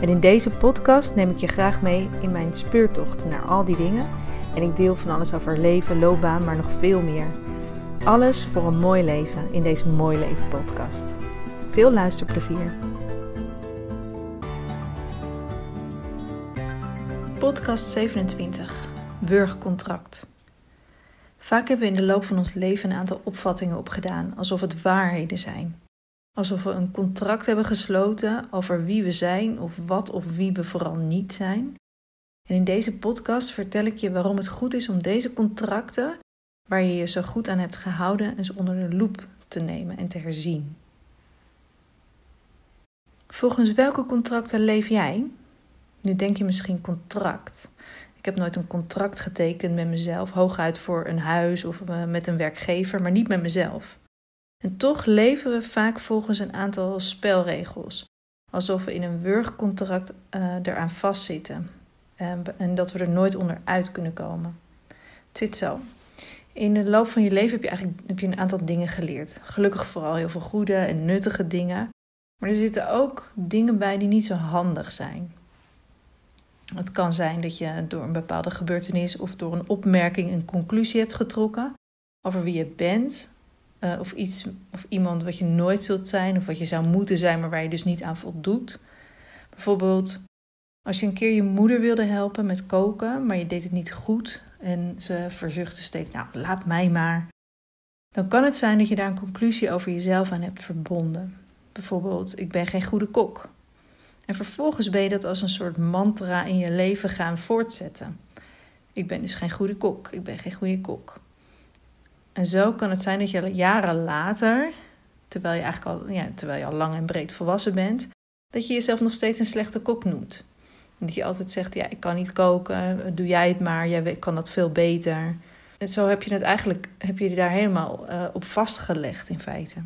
En in deze podcast neem ik je graag mee in mijn speurtocht naar al die dingen. En ik deel van alles over leven, loopbaan, maar nog veel meer. Alles voor een mooi leven in deze Mooi Leven podcast. Veel luisterplezier. Podcast 27. Burgcontract. Vaak hebben we in de loop van ons leven een aantal opvattingen opgedaan, alsof het waarheden zijn. Alsof we een contract hebben gesloten over wie we zijn of wat of wie we vooral niet zijn. En in deze podcast vertel ik je waarom het goed is om deze contracten, waar je je zo goed aan hebt gehouden, eens onder de loep te nemen en te herzien. Volgens welke contracten leef jij? Nu denk je misschien contract. Ik heb nooit een contract getekend met mezelf, hooguit voor een huis of eh, met een werkgever, maar niet met mezelf. En toch leven we vaak volgens een aantal spelregels, alsof we in een wurgcontract uh, eraan vastzitten um, en dat we er nooit onderuit kunnen komen. Het zit zo. In de loop van je leven heb je eigenlijk heb je een aantal dingen geleerd. Gelukkig vooral heel veel goede en nuttige dingen. Maar er zitten ook dingen bij die niet zo handig zijn. Het kan zijn dat je door een bepaalde gebeurtenis of door een opmerking een conclusie hebt getrokken over wie je bent uh, of iets of iemand wat je nooit zult zijn of wat je zou moeten zijn, maar waar je dus niet aan voldoet. Bijvoorbeeld als je een keer je moeder wilde helpen met koken, maar je deed het niet goed en ze verzuchtte steeds, nou laat mij maar. Dan kan het zijn dat je daar een conclusie over jezelf aan hebt verbonden. Bijvoorbeeld, ik ben geen goede kok. En vervolgens ben je dat als een soort mantra in je leven gaan voortzetten. Ik ben dus geen goede kok, ik ben geen goede kok. En zo kan het zijn dat je jaren later, terwijl je eigenlijk al, ja, terwijl je al lang en breed volwassen bent, dat je jezelf nog steeds een slechte kok noemt. Dat je altijd zegt, ja, ik kan niet koken, doe jij het maar, jij kan dat veel beter. En zo heb je het eigenlijk, heb je daar helemaal uh, op vastgelegd in feite.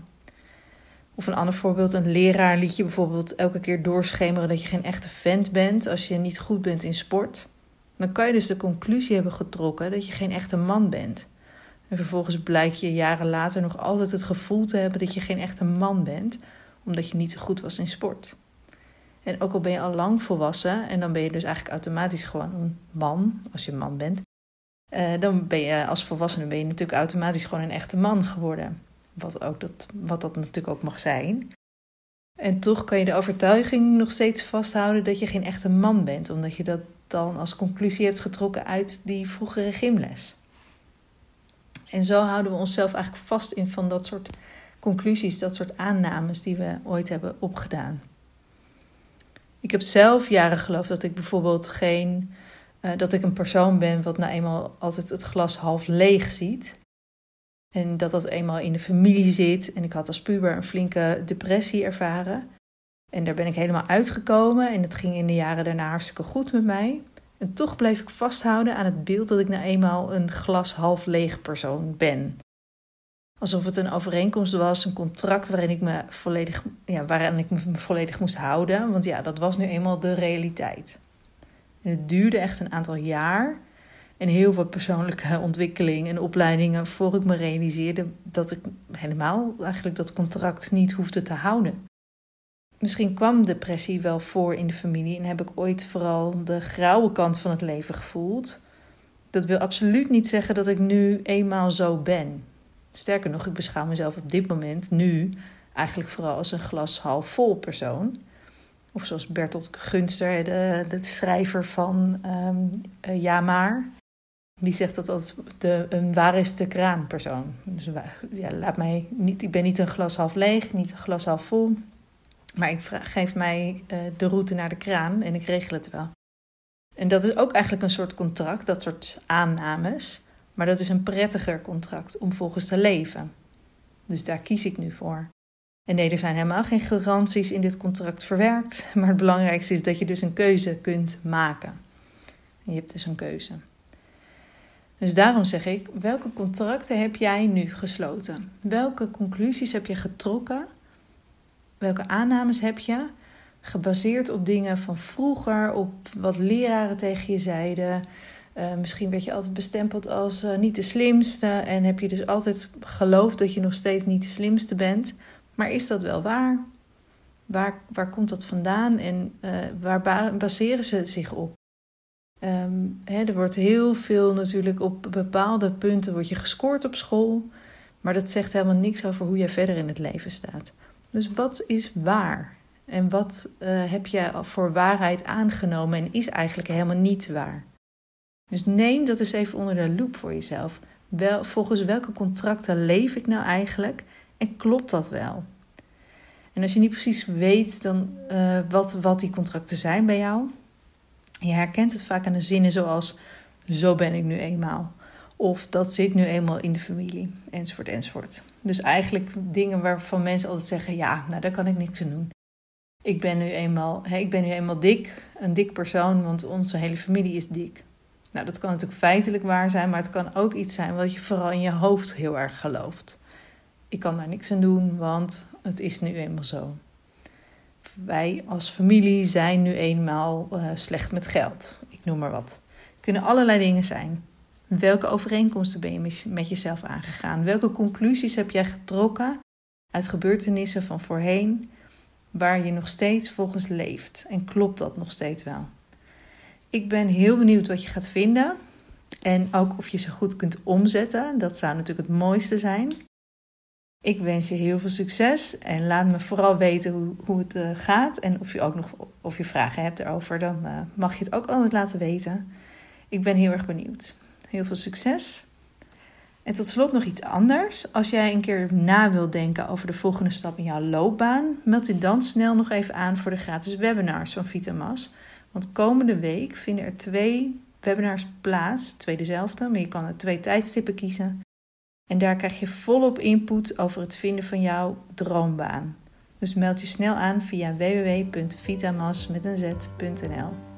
Of een ander voorbeeld, een leraar liet je bijvoorbeeld elke keer doorschemeren dat je geen echte vent bent als je niet goed bent in sport. Dan kan je dus de conclusie hebben getrokken dat je geen echte man bent. En vervolgens blijkt je jaren later nog altijd het gevoel te hebben dat je geen echte man bent, omdat je niet zo goed was in sport. En ook al ben je al lang volwassen, en dan ben je dus eigenlijk automatisch gewoon een man, als je een man bent, uh, dan ben je als volwassene ben je natuurlijk automatisch gewoon een echte man geworden. Wat, ook dat, wat dat natuurlijk ook mag zijn. En toch kan je de overtuiging nog steeds vasthouden dat je geen echte man bent, omdat je dat dan als conclusie hebt getrokken uit die vroegere gymles. En zo houden we onszelf eigenlijk vast in van dat soort conclusies, dat soort aannames die we ooit hebben opgedaan. Ik heb zelf jaren geloofd dat ik bijvoorbeeld geen. Uh, dat ik een persoon ben wat nou eenmaal altijd het glas half leeg ziet. En dat dat eenmaal in de familie zit. En ik had als puber een flinke depressie ervaren. En daar ben ik helemaal uitgekomen. En het ging in de jaren daarna hartstikke goed met mij. En toch bleef ik vasthouden aan het beeld dat ik nou eenmaal een glas half leeg persoon ben. Alsof het een overeenkomst was, een contract waarin ik me volledig, ja, waarin ik me volledig moest houden. Want ja, dat was nu eenmaal de realiteit. Het duurde echt een aantal jaar en heel veel persoonlijke ontwikkeling en opleidingen voor ik me realiseerde dat ik helemaal eigenlijk dat contract niet hoefde te houden. Misschien kwam depressie wel voor in de familie en heb ik ooit vooral de grauwe kant van het leven gevoeld. Dat wil absoluut niet zeggen dat ik nu eenmaal zo ben. Sterker nog, ik beschouw mezelf op dit moment nu eigenlijk vooral als een glas half vol persoon. Of zoals Bertolt Gunster, de, de schrijver van um, Ja maar. Die zegt dat dat de, een waar is de kraan persoon. Dus ja, laat mij niet, ik ben niet een glas half leeg, niet een glas half vol. Maar ik geef mij uh, de route naar de kraan en ik regel het wel. En dat is ook eigenlijk een soort contract, dat soort aannames. Maar dat is een prettiger contract om volgens te leven. Dus daar kies ik nu voor. En nee, er zijn helemaal geen garanties in dit contract verwerkt. Maar het belangrijkste is dat je dus een keuze kunt maken. En je hebt dus een keuze. Dus daarom zeg ik, welke contracten heb jij nu gesloten? Welke conclusies heb je getrokken? Welke aannames heb je? Gebaseerd op dingen van vroeger, op wat leraren tegen je zeiden. Uh, misschien werd je altijd bestempeld als uh, niet de slimste en heb je dus altijd geloofd dat je nog steeds niet de slimste bent. Maar is dat wel waar? Waar, waar komt dat vandaan en uh, waar baseren ze zich op? Um, hè, er wordt heel veel natuurlijk op bepaalde punten word je gescoord op school, maar dat zegt helemaal niks over hoe je verder in het leven staat. Dus wat is waar? En wat uh, heb je voor waarheid aangenomen en is eigenlijk helemaal niet waar? Dus neem dat eens even onder de loep voor jezelf. Wel, volgens welke contracten leef ik nou eigenlijk en klopt dat wel? En als je niet precies weet dan, uh, wat, wat die contracten zijn bij jou, je herkent het vaak aan de zinnen zoals: Zo ben ik nu eenmaal. Of dat zit nu eenmaal in de familie, enzovoort, enzovoort. Dus eigenlijk dingen waarvan mensen altijd zeggen: Ja, nou daar kan ik niks aan doen. Ik ben nu eenmaal, hè, ik ben nu eenmaal dik, een dik persoon, want onze hele familie is dik. Nou, dat kan natuurlijk feitelijk waar zijn, maar het kan ook iets zijn wat je vooral in je hoofd heel erg gelooft. Ik kan daar niks aan doen, want het is nu eenmaal zo wij als familie zijn nu eenmaal uh, slecht met geld. Ik noem maar wat. Het kunnen allerlei dingen zijn. Welke overeenkomsten ben je met jezelf aangegaan? Welke conclusies heb jij getrokken uit gebeurtenissen van voorheen waar je nog steeds volgens leeft? En klopt dat nog steeds wel? Ik ben heel benieuwd wat je gaat vinden en ook of je ze goed kunt omzetten. Dat zou natuurlijk het mooiste zijn. Ik wens je heel veel succes en laat me vooral weten hoe, hoe het uh, gaat. En of je ook nog of je vragen hebt erover, dan uh, mag je het ook altijd laten weten. Ik ben heel erg benieuwd. Heel veel succes. En tot slot nog iets anders. Als jij een keer na wilt denken over de volgende stap in jouw loopbaan, meld je dan snel nog even aan voor de gratis webinars van Vitamas. Want komende week vinden er twee webinars plaats. Twee dezelfde, maar je kan er twee tijdstippen kiezen. En daar krijg je volop input over het vinden van jouw droombaan. Dus meld je snel aan via www.vitamas.nl.